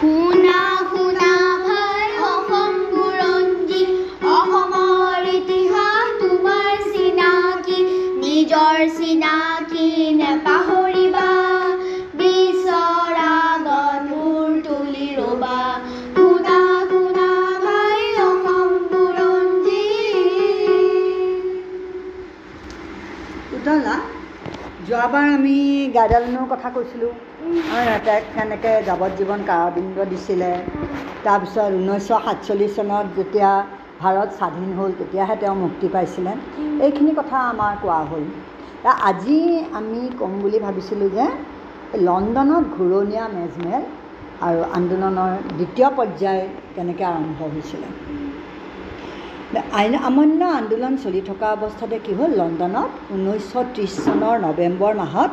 শুনা শুনা ভাই অসম বুৰঞ্জী অসমৰ ইতিহাস তোমাৰ চিনাকি নিজৰ চিনাকি নেপাহৰিবা মূৰ তুলি ৰ'বা শুনা শুনা ভাই অসম বুৰঞ্জী উতলা যোৱাবাৰ আমি গাইডালনৰ কথা কৈছিলোঁ? আৰু তাইক কেনেকৈ যাৱজ্জীৱন কাৰাদণ্ড দিছিলে। তাৰপিছত ঊনৈছশ সাতচল্লিছ চনত যেতিয়া ভাৰত স্বাধীন হ'ল তেতিয়াহে তেওঁ মুক্তি পাইছিলে। এইখিনি কথা আমাৰ কোৱা হ'ল। আজি আমি ক'ম বুলি ভাবিছিলোঁ যে লণ্ডনত ঘূৰণীয়া মেজমেল আৰু আন্দোলনৰ দ্বিতীয় পৰ্যায় কেনেকৈ আৰম্ভ হৈছিলে। আইন অমান্য আন্দোলন চলি থকা অৱস্থাতে কি হ'ল লণ্ডনত ঊনৈছশ ত্ৰিছ চনৰ নৱেম্বৰ মাহত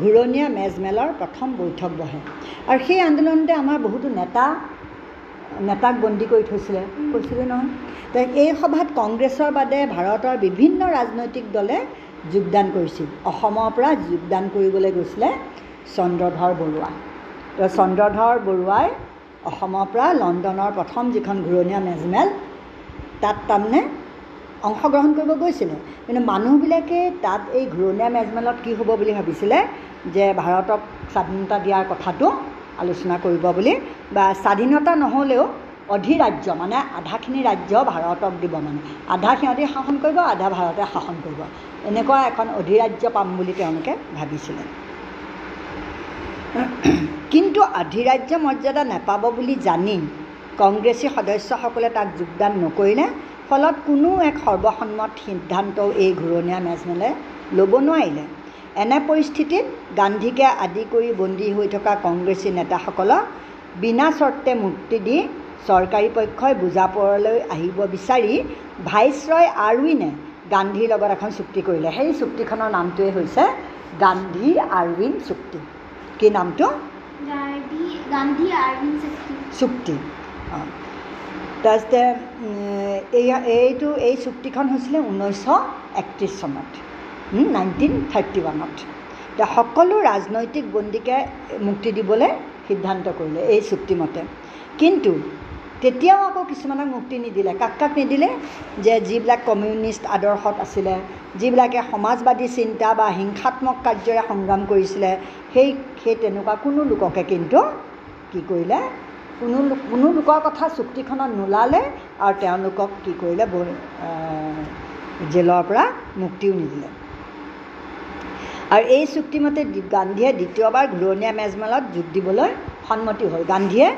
ঘূৰণীয়া মেজমেলৰ প্ৰথম বৈঠক বহে। আৰু সেই আন্দোলনতে আমাৰ বহুতো নেতা নেতাক বন্দী কৰি থৈছিলে। কৈছিলে নহয়। তে এই সভাত কংগ্ৰেছৰ বাদে ভাৰতৰ বিভিন্ন ৰাজনৈতিক দলে যোগদান কৰিছিল। অসমৰ পৰা যোগদান কৰিবলৈ গৈছিলে চন্দ্ৰধৰ বৰুৱা। তো চন্দ্ৰধৰ বৰুৱাই অসমৰ পৰা লণ্ডনৰ প্ৰথম যিখন ঘূৰণীয়া মেজমেল তাত তাৰমানে অংশগ্ৰহণ কৰিব গৈছিলে। কিন্তু মানুহবিলাকে তাত এই ঘূৰণীয়া মেজমেলত কি হ'ব বুলি ভাবিছিলে যে ভাৰতক স্বাধীনতা দিয়াৰ কথাটো আলোচনা কৰিব বুলি বা স্বাধীনতা নহ'লেও অধিৰাজ্য মানে আধাখিনি ৰাজ্য ভাৰতক দিব মানে। আধা সিহঁতি শাসন কৰিব আধা ভাৰতে শাসন কৰিব। এনেকুৱা এখন অধিৰাজ্য পাম বুলি তেওঁলোকে ভাবিছিলে। কিন্তু অধিৰাজ্য মৰ্যাদা নাপাব বুলি জানি কংগ্ৰেছী সদস্যসকলে তাক যোগদান নকৰিলে ফলত কোনো এক সৰ্বসন্মত সিদ্ধান্তও এই ঘূৰণীয়া মেজমেলে ল'ব নোৱাৰিলে। এনে পৰিস্থিতিত গান্ধীকে আদি কৰি বন্দী হৈ থকা কংগ্ৰেছী নেতাসকলক বিনা চৰ্তে মুক্তি দি চৰকাৰী পক্ষই বুজাপৰলৈ আহিব বিচাৰি ভাইচৰয় আৰউইনে গান্ধীৰ লগত এখন চুক্তি কৰিলে। সেই চুক্তিখনৰ নামটোৱে হৈছে গান্ধী আৰউইন চুক্তি। কি নামটো? গান্ধী চুক্তি। চুক্তি। অঁ। তাৰপিছতে এই এইটো এই চুক্তিখন হৈছিলে ঊনৈছশ একত্ৰিছ চনত নাইনটিন থাৰ্টি ওৱানত এতিয়া সকলো ৰাজনৈতিক বন্দীকে মুক্তি দিবলৈ সিদ্ধান্ত কৰিলে এই চুক্তিমতে কিন্তু তেতিয়াও আকৌ কিছুমানক মুক্তি নিদিলে। কাক কাক নিদিলে? যে যিবিলাক কমিউনিষ্ট আদৰ্শত আছিলে যিবিলাকে সমাজবাদী চিন্তা বা হিংসাত্মক কাৰ্যৰে সংগ্ৰাম কৰিছিলে সেই সেই তেনেকুৱা কোনো লোককে কিন্তু কি কৰিলে? কোনো লোক কোনো লোকৰ কথা চুক্তিখনত নোলালে আৰু তেওঁলোকক কি কৰিলে জেলৰ পৰা মুক্তিও নিদিলে। আৰু এই চুক্তিমতে গান্ধীয়ে দ্বিতীয়বাৰ ঘূৰণীয়া মেজমেলত যোগ দিবলৈ সন্মতি হ'ল। গান্ধীয়ে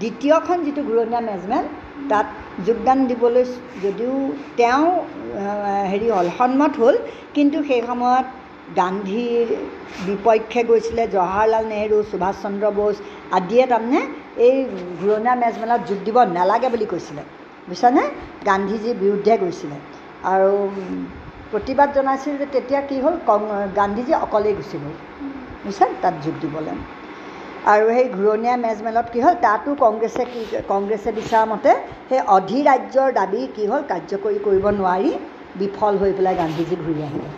দ্বিতীয়খন যিটো ঘূৰণীয়া মেজমেল তাত যোগদান দিবলৈ যদিও তেওঁ হেৰি হ'ল সন্মত হ'ল কিন্তু সেই সময়ত গান্ধীৰ বিপক্ষে গৈছিলে। জৱাহৰলাল নেহৰু সুভাষ চন্দ্ৰ বোস আদিয়ে তাৰমানে এই ঘূৰণীয়া মেজমেলত যোগ দিব নালাগে বুলি কৈছিলে। বুজিছানে? গান্ধীজীৰ বিৰুদ্ধে গৈছিলে। আৰু প্ৰতিবাদ জনাইছিল যে তেতিয়া কি হ'ল? কং গান্ধীজী অকলেই গুচি গ'ল। বুজিছা? তাত যোগ দিবলৈ। আৰু সেই ঘূৰণীয়া মেজমেলত কি হ'ল? তাতো কংগ্ৰেছে কি কংগ্ৰেছে বিচৰা মতে সেই অধিৰাজ্যৰ দাবী কি হ'ল? কাৰ্যকৰী কৰিব নোৱাৰি বিফল হৈ পেলাই গান্ধীজী ঘূৰি আহিলে।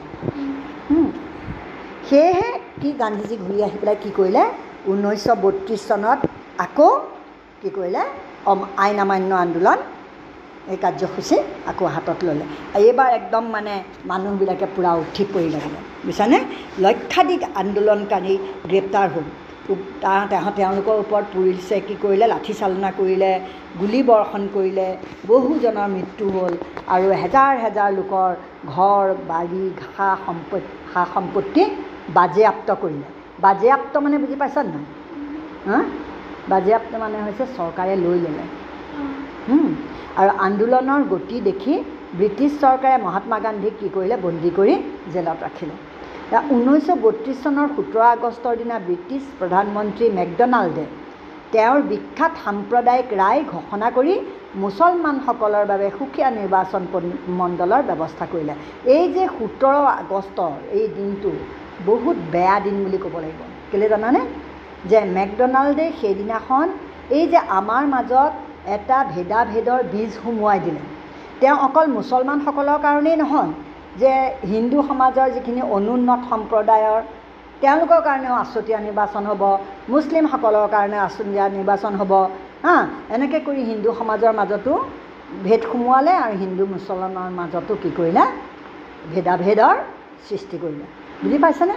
সেয়েহে কি গান্ধীজী ঘূৰি আহি পেলাই কি কৰিলে? ঊনৈছশ বত্ৰিছ চনত আকৌ কি কৰিলে? আইন অমান্য আন্দোলন এই কাৰ্যসূচী আকৌ হাতত ল'লে। এইবাৰ একদম মানে মানুহবিলাকে পূৰা উঠি পৰি লাগিলে। বুজিছানে? লক্ষাধিক আন্দোলনকাৰী গ্ৰেপ্তাৰ হ'ল। তেওঁ তেওঁলোকৰ ওপৰত পুলিচে কি কৰিলে? লাঠি চালনা কৰিলে গুলী বৰ্ষণ কৰিলে বহুজনৰ মৃত্যু হ'ল আৰু হেজাৰ হেজাৰ লোকৰ ঘৰ বাৰী সা সম্পত্তি সা সম্পত্তি বাজেয়াপ্ত কৰিলে। বাজেয়াপ্ত মানে বুজি পাইছা নাই? হা? বাজেয়াপ্ত মানে হৈছে চৰকাৰে লৈ ল'লে। আৰু আন্দোলনৰ গতি দেখি ব্ৰিটিছ চৰকাৰে মহাত্মা গান্ধীক কি কৰিলে? বন্দী কৰি জেলত ৰাখিলে। ঊনৈছশ বত্ৰিছ চনৰ সোতৰ আগষ্টৰ দিনা ব্ৰিটিছ প্ৰধানমন্ত্ৰী মেকডনাল্ডে তেওঁৰ বিখ্যাত সাম্প্ৰদায়িক ৰায় ঘোষণা কৰি মুছলমানসকলৰ বাবে সুকীয়া নিৰ্বাচন মণ্ডলৰ ব্যৱস্থা কৰিলে। এই যে সোতৰ আগষ্টৰ এই দিনটো বহুত বেয়া দিন বুলি ক'ব লাগিব। কেলৈ জানানে? যে মেকডনাল্ডে সেইদিনাখন এই যে আমাৰ মাজত এটা ভেদাভেদৰ বীজ সুমুৱাই দিলে। তেওঁ অকল মুছলমানসকলৰ কাৰণেই নহয় যে হিন্দু সমাজৰ যিখিনি অনুন্নত সম্প্ৰদায়ৰ তেওঁলোকৰ কাৰণেও আছুতীয়া নিৰ্বাচন হ'ব মুছলিমসকলৰ কাৰণে আছুতীয়া নিৰ্বাচন হ'ব। হা এনেকৈ কৰি হিন্দু সমাজৰ মাজতো ভেদ সোমোৱালে আৰু হিন্দু মুছলমানৰ মাজতো কি কৰিলে? ভেদাভেদৰ সৃষ্টি কৰিলে। বুজি পাইছেনে?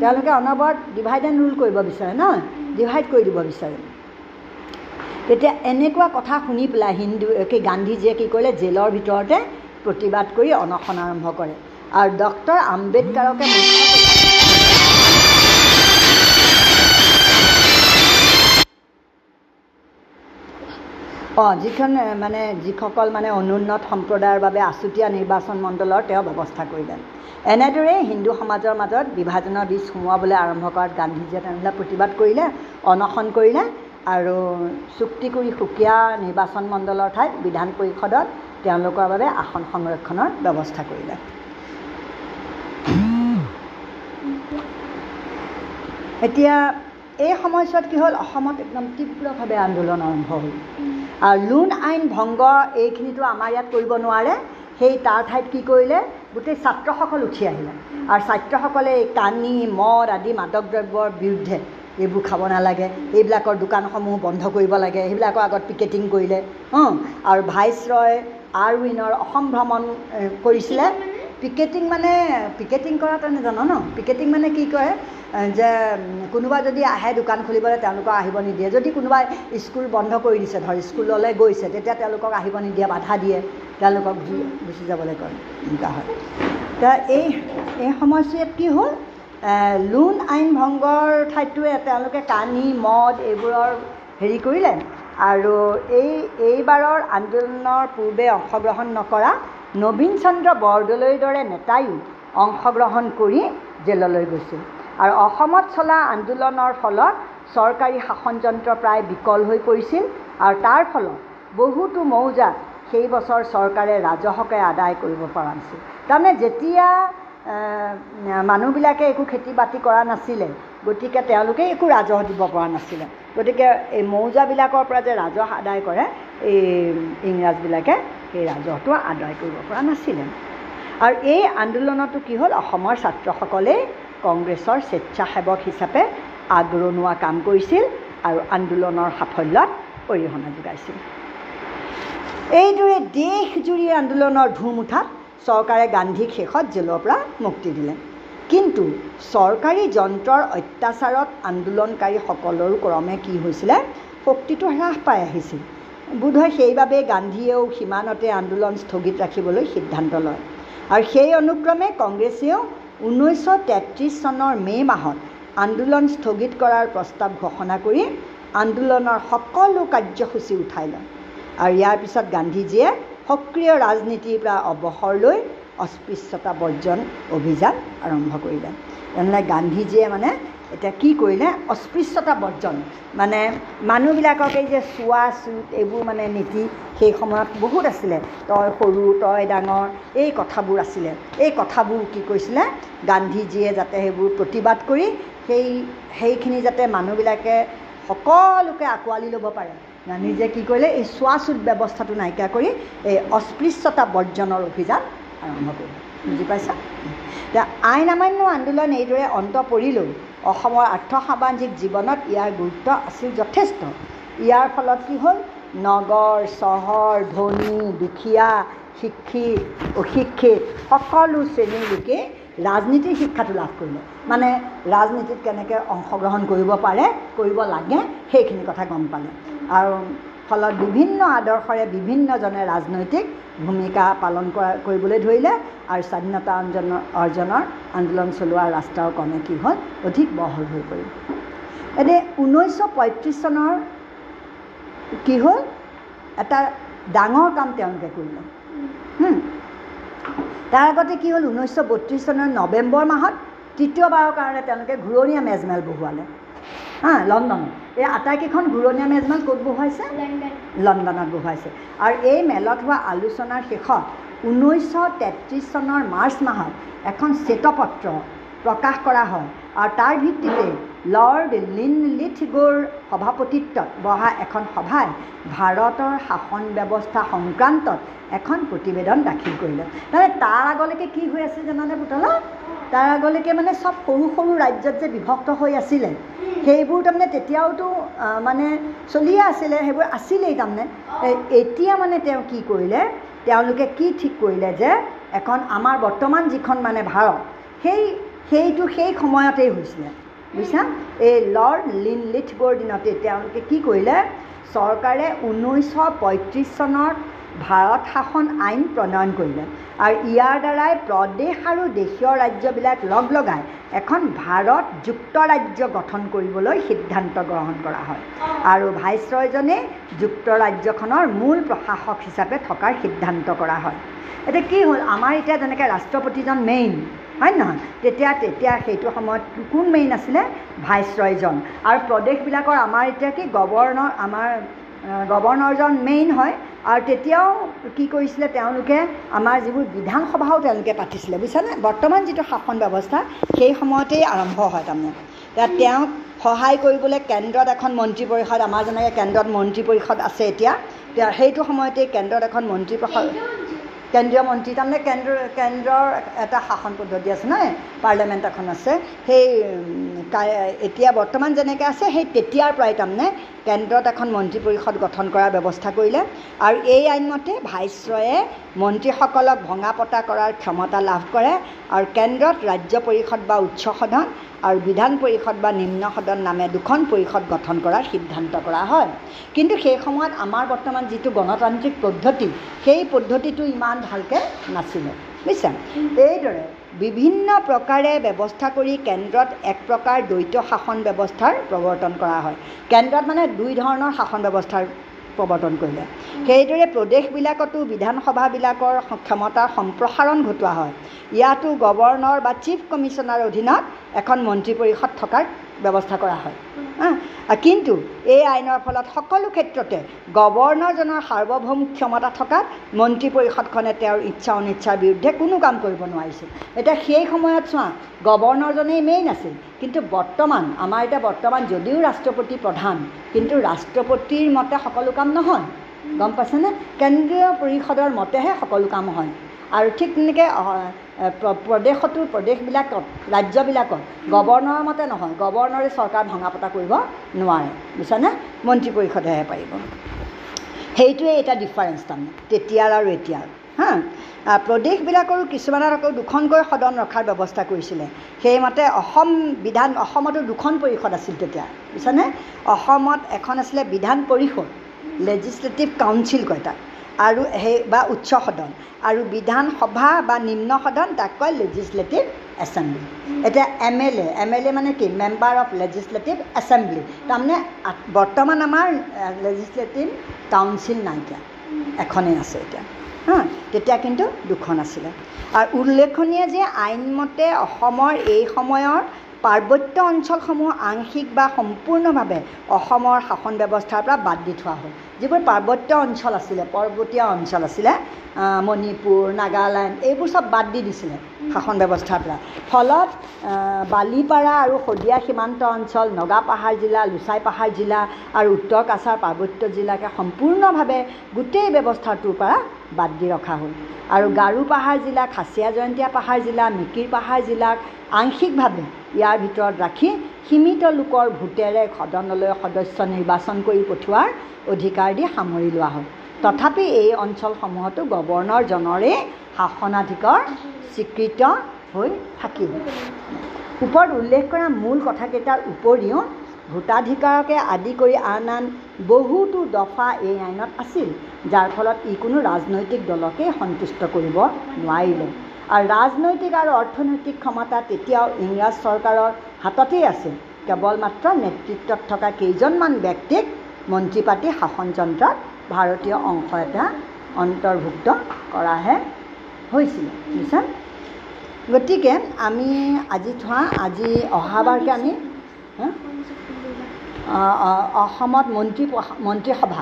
তেওঁলোকে অনবৰত ডিভাইড এণ্ড ৰুল কৰিব বিচাৰে নহয় ডিভাইড কৰি দিব বিচাৰে। তেতিয়া এনেকুৱা কথা শুনি পেলাই হিন্দু কি গান্ধীজীয়ে কি কৰিলে? জেলৰ ভিতৰতে প্ৰতিবাদ কৰি অনশন আৰম্ভ কৰে। আৰু ডক্টৰ আম্বেদকাৰকে অঁ যিখন মানে যিসকল মানে অনুন্নত সম্প্ৰদায়ৰ বাবে আছুতীয়া নিৰ্বাচন মণ্ডলৰ তেওঁ ব্যৱস্থা কৰিলে এনেদৰেই হিন্দু সমাজৰ মাজত বিভাজনৰ বীজ সোমোৱাবলৈ আৰম্ভ কৰাত গান্ধীজীয়ে তেনেহ'লে প্ৰতিবাদ কৰিলে অনশন কৰিলে আৰু চুক্তি কৰি সুকীয়া নিৰ্বাচন মণ্ডলৰ ঠাইত বিধান পৰিষদত তেওঁলোকৰ বাবে আসন সংৰক্ষণৰ ব্যৱস্থা কৰিলে। এতিয়া এই সময়ছোৱাত কি হ'ল? অসমত একদম তীব্ৰভাৱে আন্দোলন আৰম্ভ হ'ল। আৰু লোন আইন ভংগ এইখিনিতো আমাৰ ইয়াত কৰিব নোৱাৰে। সেই তাৰ ঠাইত কি কৰিলে? গোটেই ছাত্ৰসকল উঠি আহিলে। আৰু ছাত্ৰসকলে এই কানি মদ আদি মাদক দ্ৰব্যৰ বিৰুদ্ধে এইবোৰ খাব নালাগে। এইবিলাকৰ দোকানসমূহ বন্ধ কৰিব লাগে। সেইবিলাকৰ আগত পিকেটিং কৰিলে। আৰু ভাইচ ৰয় আৰউইনৰ অসম ভ্ৰমণ কৰিছিলে। পিকেটিং মানে পিকেটিং কৰা তই জানো ন? পিকেটিং মানে কি কয় যে কোনোবা যদি আহে দোকান খুলিবলৈ তেওঁলোকক আহিব নিদিয়ে। যদি কোনোবাই স্কুল বন্ধ কৰি দিছে ধৰ স্কুললৈ গৈছে তেতিয়া তেওঁলোকক আহিব নিদিয়ে বাধা দিয়ে। তেওঁলোকক ঘূৰি গুচি যাবলৈ কয় হয়। এই এই সময়ছোৱাত কি হ'ল? লোন আইন ভংগৰ ঠাইটোৱে তেওঁলোকে কানি মদ এইবোৰৰ হেৰি কৰিলে আৰু এই এইবাৰৰ আন্দোলনৰ পূৰ্বে অংশগ্ৰহণ নকৰা নবীন চন্দ্ৰ বৰদলৈৰ দৰে নেতায়ো অংশগ্ৰহণ কৰি জেললৈ গৈছিল। আৰু অসমত চলা আন্দোলনৰ ফলত চৰকাৰী শাসনযন্ত্ৰ প্ৰায় বিকল হৈ পৰিছিল আৰু তাৰ ফলত বহুতো মৌজাত সেই বছৰ চৰকাৰে ৰাজহকে আদায় কৰিব পৰা নাছিল। তাৰমানে যেতিয়া মানুহবিলাকে একো খেতি বাতি কৰা নাছিলে গতিকে তেওঁলোকে একো ৰাজহ দিব পৰা নাছিলে। গতিকে এই মৌজাবিলাকৰ পৰা যে ৰাজহ আদায় কৰে এই ইংৰাজবিলাকে সেই ৰাজহটো আদায় কৰিব পৰা নাছিলে। আৰু এই আন্দোলনতো কি হ'ল? অসমৰ ছাত্ৰসকলেই কংগ্ৰেছৰ স্বেচ্ছাসেৱক হিচাপে আগৰণোৱা কাম কৰিছিল আৰু আন্দোলনৰ সাফল্যত অৰিহণা যোগাইছিল। এইদৰে দেশজুৰি আন্দোলনৰ ধুম উঠাত চৰকাৰে গান্ধীক শেষত জেলৰ পৰা মুক্তি দিলে। কিন্তু চৰকাৰী যন্ত্ৰৰ অত্যাচাৰত আন্দোলনকাৰীসকলৰো ক্ৰমে কি হৈছিলে শক্তিটো হ্ৰাস পাই আহিছিল। বোধহয় সেইবাবে গান্ধীয়েও সিমানতে আন্দোলন স্থগিত ৰাখিবলৈ সিদ্ধান্ত লয়। আৰু সেই অনুক্ৰমে কংগ্ৰেছেও ঊনৈছশ তেত্ৰিছ চনৰ মে' মাহত আন্দোলন স্থগিত কৰাৰ প্ৰস্তাৱ ঘোষণা কৰি আন্দোলনৰ সকলো কাৰ্যসূচী উঠাই লয়। আৰু ইয়াৰ পিছত গান্ধীজীয়ে সক্ৰিয় ৰাজনীতিৰ পৰা অৱসৰ লৈ অস্পৃশ্যতা বৰ্জন অভিযান আৰম্ভ কৰিলে। তেনেহ'লে গান্ধীজীয়ে মানে এতিয়া কি কৰিলে? অস্পৃশ্যতা বৰ্জন। মানে মানুহবিলাকক এই যে চোৱা চুট এইবোৰ মানে নীতি সেই সময়ত বহুত আছিলে। তই সৰু তই ডাঙৰ এই কথাবোৰ আছিলে। এই কথাবোৰ কি কৈছিলে? গান্ধীজীয়ে যাতে সেইবোৰ প্ৰতিবাদ কৰি সেই সেইখিনি যাতে মানুহবিলাকে সকলোকে আঁকোৱালি ল'ব পাৰে। গান্ধীজীয়ে কি কৰিলে এই চোৱাচুট ব্যৱস্থাটো নাইকিয়া কৰি এই অস্পৃশ্যতা বৰ্জনৰ অভিযান আৰম্ভ কৰিলে। বুজি পাইছা? এতিয়া আইন অমান্য আন্দোলন এইদৰে অন্ত পৰিলেও অসমৰ আৰ্থ সামাজিক জীৱনত ইয়াৰ গুৰুত্ব আছিল যথেষ্ট। ইয়াৰ ফলত কি হ'ল? নগৰ চহৰ ধনী দুখীয়া শিক্ষিত অশিক্ষিত সকলো শ্ৰেণীৰ লোকে ৰাজনীতিৰ শিক্ষাটো লাভ কৰিলে। মানে ৰাজনীতিত কেনেকৈ অংশগ্ৰহণ কৰিব পাৰে কৰিব লাগে সেইখিনি কথা গম পালে। আৰু ফলত বিভিন্ন আদৰ্শৰে বিভিন্নজনে ৰাজনৈতিক ভূমিকা পালন কৰা কৰিবলৈ ধৰিলে আৰু স্বাধীনতা অঞ্জনৰ অৰ্জনৰ আন্দোলন চলোৱা ৰাস্তাও ক্ৰমে কি হ'ল অধিক বহল হৈ পৰিল। এতিয়া ঊনৈছশ পঁয়ত্ৰিছ চনৰ কি হ'ল এটা ডাঙৰ কাম তেওঁলোকে কৰিলে। তাৰ আগতে কি হ'ল ঊনৈছশ বত্ৰিছ চনৰ নৱেম্বৰ মাহত তৃতীয়বাৰৰ কাৰণে তেওঁলোকে ঘূৰণীয়া মেজমেল বহুৱালে। হা লণ্ডনত এই আটাইকেইখন ঘূৰণীয়া মেজমেল ক'ত বহুৱাইছে লণ্ডন। লণ্ডনত বহুৱাইছে আৰু এই মেলত হোৱা আলোচনাৰ শেষত ঊনৈছশ তেত্ৰিছ চনৰ মাৰ্চ মাহত এখন শ্বেতপত্ৰ প্ৰকাশ কৰা হয়। আৰু তাৰ ভিত্তিতে লৰ্ড লিন লিথগোৰ সভাপতিত্বত বহা এখন সভাই ভাৰতৰ শাসন ব্যৱস্থা সংক্ৰান্তত এখন প্ৰতিবেদন দাখিল কৰিলে। তাৰমানে তাৰ আগলৈকে কি হৈ আছে জানানে পুতলা? তাৰ আগলৈকে মানে চব সৰু সৰু ৰাজ্যত যে বিভক্ত হৈ আছিলে সেইবোৰ তাৰমানে তেতিয়াওতো মানে চলিয়ে আছিলে সেইবোৰ আছিলেই তাৰমানে। এতিয়া মানে তেওঁ কি কৰিলে তেওঁলোকে কি ঠিক কৰিলে যে এখন আমাৰ বৰ্তমান যিখন মানে ভাৰত সেই সেইটো সেই সময়তেই হৈছিলে। বুজিছা? এই লৰ্ড লিন লিথবৰ দিনতে তেওঁলোকে কি কৰিলে? চৰকাৰে ঊনৈছশ পঁয়ত্ৰিছ চনত ভাৰত শাসন আইন প্ৰণয়ন কৰিলে। আৰু ইয়াৰ দ্বাৰাই প্ৰদেশ আৰু দেশীয় ৰাজ্যবিলাক লগ লগাই এখন ভাৰত যুক্তৰাজ্য গঠন কৰিবলৈ সিদ্ধান্ত গ্ৰহণ কৰা হয়। আৰু ভাইচৰয়জনে যুক্তৰাজ্যখনৰ মূল প্ৰশাসক হিচাপে থকাৰ সিদ্ধান্ত কৰা হয়। এতিয়া কি হ'ল? আমাৰ এতিয়া যেনেকৈ ৰাষ্ট্ৰপতিজন মেইন হয় নহয়? তেতিয়া তেতিয়া সেইটো সময়ত কোন মেইন আছিলে? ভাইচৰয়জন। আৰু প্ৰদেশবিলাকৰ আমাৰ এতিয়া কি? গৱৰ্ণৰ আমাৰ গৱৰ্ণৰজন মেইন হয়। আৰু তেতিয়াও কি কৰিছিলে তেওঁলোকে আমাৰ যিবোৰ বিধানসভাও তেওঁলোকে পাতিছিলে বুজিছানে? বৰ্তমান যিটো শাসন ব্যৱস্থা সেই সময়তেই আৰম্ভ হয় তাৰমানে। এতিয়া তেওঁক সহায় কৰিবলৈ কেন্দ্ৰত এখন মন্ত্ৰী পৰিষদ আমাৰ যেনেকৈ কেন্দ্ৰত মন্ত্ৰী পৰিষদ আছে এতিয়া এতিয়া সেইটো সময়তেই কেন্দ্ৰত এখন মন্ত্ৰী পৰিষদ কেন্দ্ৰীয় মন্ত্ৰী তাৰমানে কেন্দ্ৰ কেন্দ্ৰৰ এটা শাসন পদ্ধতি আছে নহয় পাৰ্লিয়ামেণ্ট এখন আছে। সেই এতিয়া বৰ্তমান যেনেকৈ আছে সেই তেতিয়াৰ পৰাই তাৰমানে কেন্দ্ৰত এখন মন্ত্ৰী পৰিষদ গঠন কৰাৰ ব্যৱস্থা কৰিলে আৰু এই আইনমতে ভাইচৰয়ে মন্ত্ৰীসকলক ভঙা পতা কৰাৰ ক্ষমতা লাভ কৰে আৰু কেন্দ্ৰত ৰাজ্য পৰিষদ বা উচ্চ সদন আৰু বিধান পৰিষদ বা নিম্ন সদন নামে দুখন পৰিষদ গঠন কৰাৰ সিদ্ধান্ত কৰা হয়। কিন্তু সেই সময়ত আমাৰ বৰ্তমান যিটো গণতান্ত্ৰিক পদ্ধতি সেই পদ্ধতিটো ইমান ভালকৈ নাছিলে বুজিছা? এইদৰে বিভিন্ন প্ৰকাৰে ব্যৱস্থা কৰি কেন্দ্ৰত এক প্ৰকাৰ দ্বৈত শাসন ব্যৱস্থাৰ প্ৰৱৰ্তন কৰা হয়। কেন্দ্ৰত মানে দুই ধৰণৰ শাসন ব্যৱস্থাৰ প্ৰৱৰ্তন কৰিলে। সেইদৰে প্ৰদেশবিলাকতো বিধানসভাবিলাকৰ ক্ষমতাৰ সম্প্ৰসাৰণ ঘটোৱা হয়। ইয়াতো গৱৰ্ণৰ বা চিফ কমিশ্যনাৰ অধীনত এখন মন্ত্ৰী পৰিষদ থকাৰ ব্যৱস্থা কৰা হয়। কিন্তু এই আইনৰ ফলত সকলো ক্ষেত্ৰতে গৱৰ্ণৰজনৰ সাৰ্বভৌম ক্ষমতা থকাত মন্ত্ৰী পৰিষদখনে তেওঁৰ ইচ্ছা অনিচ্ছাৰ বিৰুদ্ধে কোনো কাম কৰিব নোৱাৰিছিল। এতিয়া সেই সময়ত চোৱা গৱৰ্ণৰজনেই মেইন আছিল। কিন্তু বৰ্তমান আমাৰ এতিয়া বৰ্তমান যদিও ৰাষ্ট্ৰপতি প্ৰধান কিন্তু ৰাষ্ট্ৰপতিৰ মতে সকলো কাম নহয়। গম পাইছেনে? কেন্দ্ৰীয় পৰিষদৰ মতেহে সকলো কাম হয়। আৰু ঠিক তেনেকৈ প্ৰদেশতো প্ৰদেশবিলাকত ৰাজ্যবিলাকত গৱৰ্ণৰৰ মতে নহয় গৱৰ্ণৰে চৰকাৰ ভঙা পতা কৰিব নোৱাৰে বুজিছানে? মন্ত্ৰী পৰিষদেহে পাৰিব। সেইটোৱে এটা ডিফাৰেঞ্চ তাৰমানে তেতিয়াৰ আৰু এতিয়াৰ হা? প্ৰদেশবিলাকৰো কিছুমানত আকৌ দুখনকৈ সদন ৰখাৰ ব্যৱস্থা কৰিছিলে। সেইমতে অসম বিধান অসমতো দুখন পৰিষদ আছিল তেতিয়া বুজিছানে? অসমত এখন আছিলে বিধান পৰিষদ লেজিছলেটিভ কাউন্সিল কয় তাক আৰু সেই বা উচ্চ সদন। আৰু বিধানসভা বা নিম্ন সদন তাক কয় লেজিছলেটিভ এছেম্বলি এতিয়া M L A M L A মানে কি? মেম্বাৰ অফ লেজিছলেটিভ এছেম্বলি তাৰমানে বৰ্তমান আমাৰ লেজিছলেটিভ কাউন্সিল নাইকিয়া। এখনেই আছে এতিয়া। হা তেতিয়া কিন্তু দুখন আছিলে। আৰু উল্লেখনীয় যে আইনমতে অসমৰ এই সময়ৰ পাৰ্বত্য অঞ্চলসমূহ আংশিক বা সম্পূৰ্ণভাৱে অসমৰ শাসন ব্যৱস্থাৰ পৰা বাদ দি থোৱা হ'ল। যিবোৰ পাৰ্বত্য অঞ্চল আছিলে পৰ্বতীয়া অঞ্চল আছিলে মণিপুৰ নাগালেণ্ড এইবোৰ চব বাদ দি দিছিলে শাসন ব্যৱস্থাৰ পৰা। ফলত বালিপাৰা আৰু শদিয়া সীমান্ত অঞ্চল নগা পাহাৰ জিলা লোচাই পাহাৰ জিলা আৰু উত্তৰ কাছাৰ পাৰ্বত্য জিলাকে সম্পূৰ্ণভাৱে গোটেই ব্যৱস্থাটোৰ পৰা বাদ দি ৰখা হ'ল। আৰু গাৰো পাহাৰ জিলা খাচীয়া জয়ন্তীয়া পাহাৰ জিলা মিকিৰ পাহাৰ জিলাক আংশিকভাৱে ইয়াৰ ভিতৰত ৰাখি সীমিত লোকৰ ভোটেৰে সদনলৈ সদস্য নিৰ্বাচন কৰি পঠিওৱাৰ অধিকাৰ দি সামৰি লোৱা হ'ল। তথাপি এই অঞ্চলসমূহতো গৱৰ্ণৰজনৰে শাসনাধিকাৰ স্বীকৃত হৈ থাকিব ওপৰত উল্লেখ কৰা মূল কথাকেইটাৰ উপৰিও ভোটাধিকাৰকে আদি কৰি আন আন বহুতো দফা এই আইনত আছিল যাৰ ফলত ই কোনো ৰাজনৈতিক দলকে সন্তুষ্ট কৰিব নোৱাৰিলে। আৰু ৰাজনৈতিক আৰু অৰ্থনৈতিক ক্ষমতা তেতিয়াও ইংৰাজ চৰকাৰৰ হাততেই আছিল। কেৱল মাত্ৰ নেতৃত্বত থকা কেইজনমান ব্যক্তিক মন্ত্ৰী পাতি শাসনযন্ত্ৰত ভাৰতীয় অংশ এটা অন্তৰ্ভুক্ত কৰাহে হৈছিলে। বুজিছা গতিকে আমি আজি থোৱা আজি অহাবাৰকৈ আমি অসমত মন্ত্ৰী মন্ত্ৰীসভা?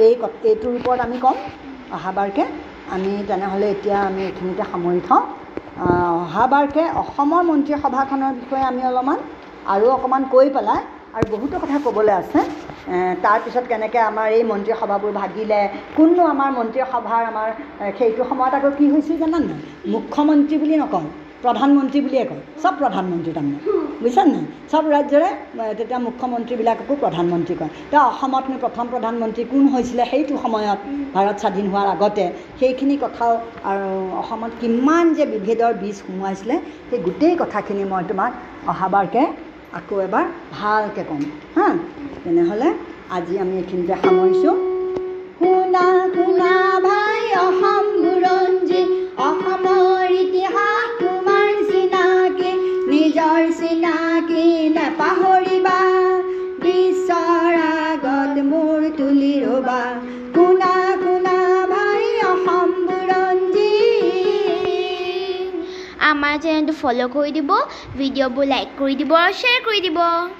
এই এইটোৰ ওপৰত আমি ক'ম। অহাবাৰকৈ আমি তেনেহ'লে এতিয়া আমি এইখিনিতে সামৰি থওঁ। অহাবাৰকৈ অসমৰ মন্ত্ৰীসভাখনৰ বিষয়ে আমি অলপমান আৰু অকণমান কৈ পেলাই আৰু বহুতো কথা ক'বলৈ আছে। তাৰপিছত কেনেকৈ আমাৰ এই মন্ত্ৰীসভাবোৰ ভাগিলে কোননো আমাৰ মন্ত্ৰীসভাৰ আমাৰ সেইটো সময়ত আকৌ কি হৈছিল জানানে নাই? মুখ্যমন্ত্ৰী বুলি নকওঁ। প্ৰধানমন্ত্ৰী বুলিয়ে কয়। চব প্ৰধানমন্ত্ৰী তাৰমানে। বুজিছা নাই? চব ৰাজ্যৰে তেতিয়া মুখ্যমন্ত্ৰীবিলাককো প্ৰধানমন্ত্ৰী কয়। এতিয়া অসমতনো প্ৰথম প্ৰধানমন্ত্ৰী কোন হৈছিলে সেইটো সময়ত ভাৰত স্বাধীন হোৱাৰ আগতে সেইখিনি কথাও আৰু অসমত কিমান যে বিভেদৰ বীজ সোমোৱাইছিলে সেই গোটেই কথাখিনি মই তোমাক অহাবাৰকৈ আকৌ এবাৰ ভালকৈ ক'ম। হা? তেনেহ'লে আজি আমি এইখিনিতে সামৰিছোঁ। শুনা শুনা। চেনেলটো ফ'ল' কৰি দিব ভিডিঅ'বোৰ লাইক কৰি দিব আৰু শ্বেয়াৰ কৰি দিব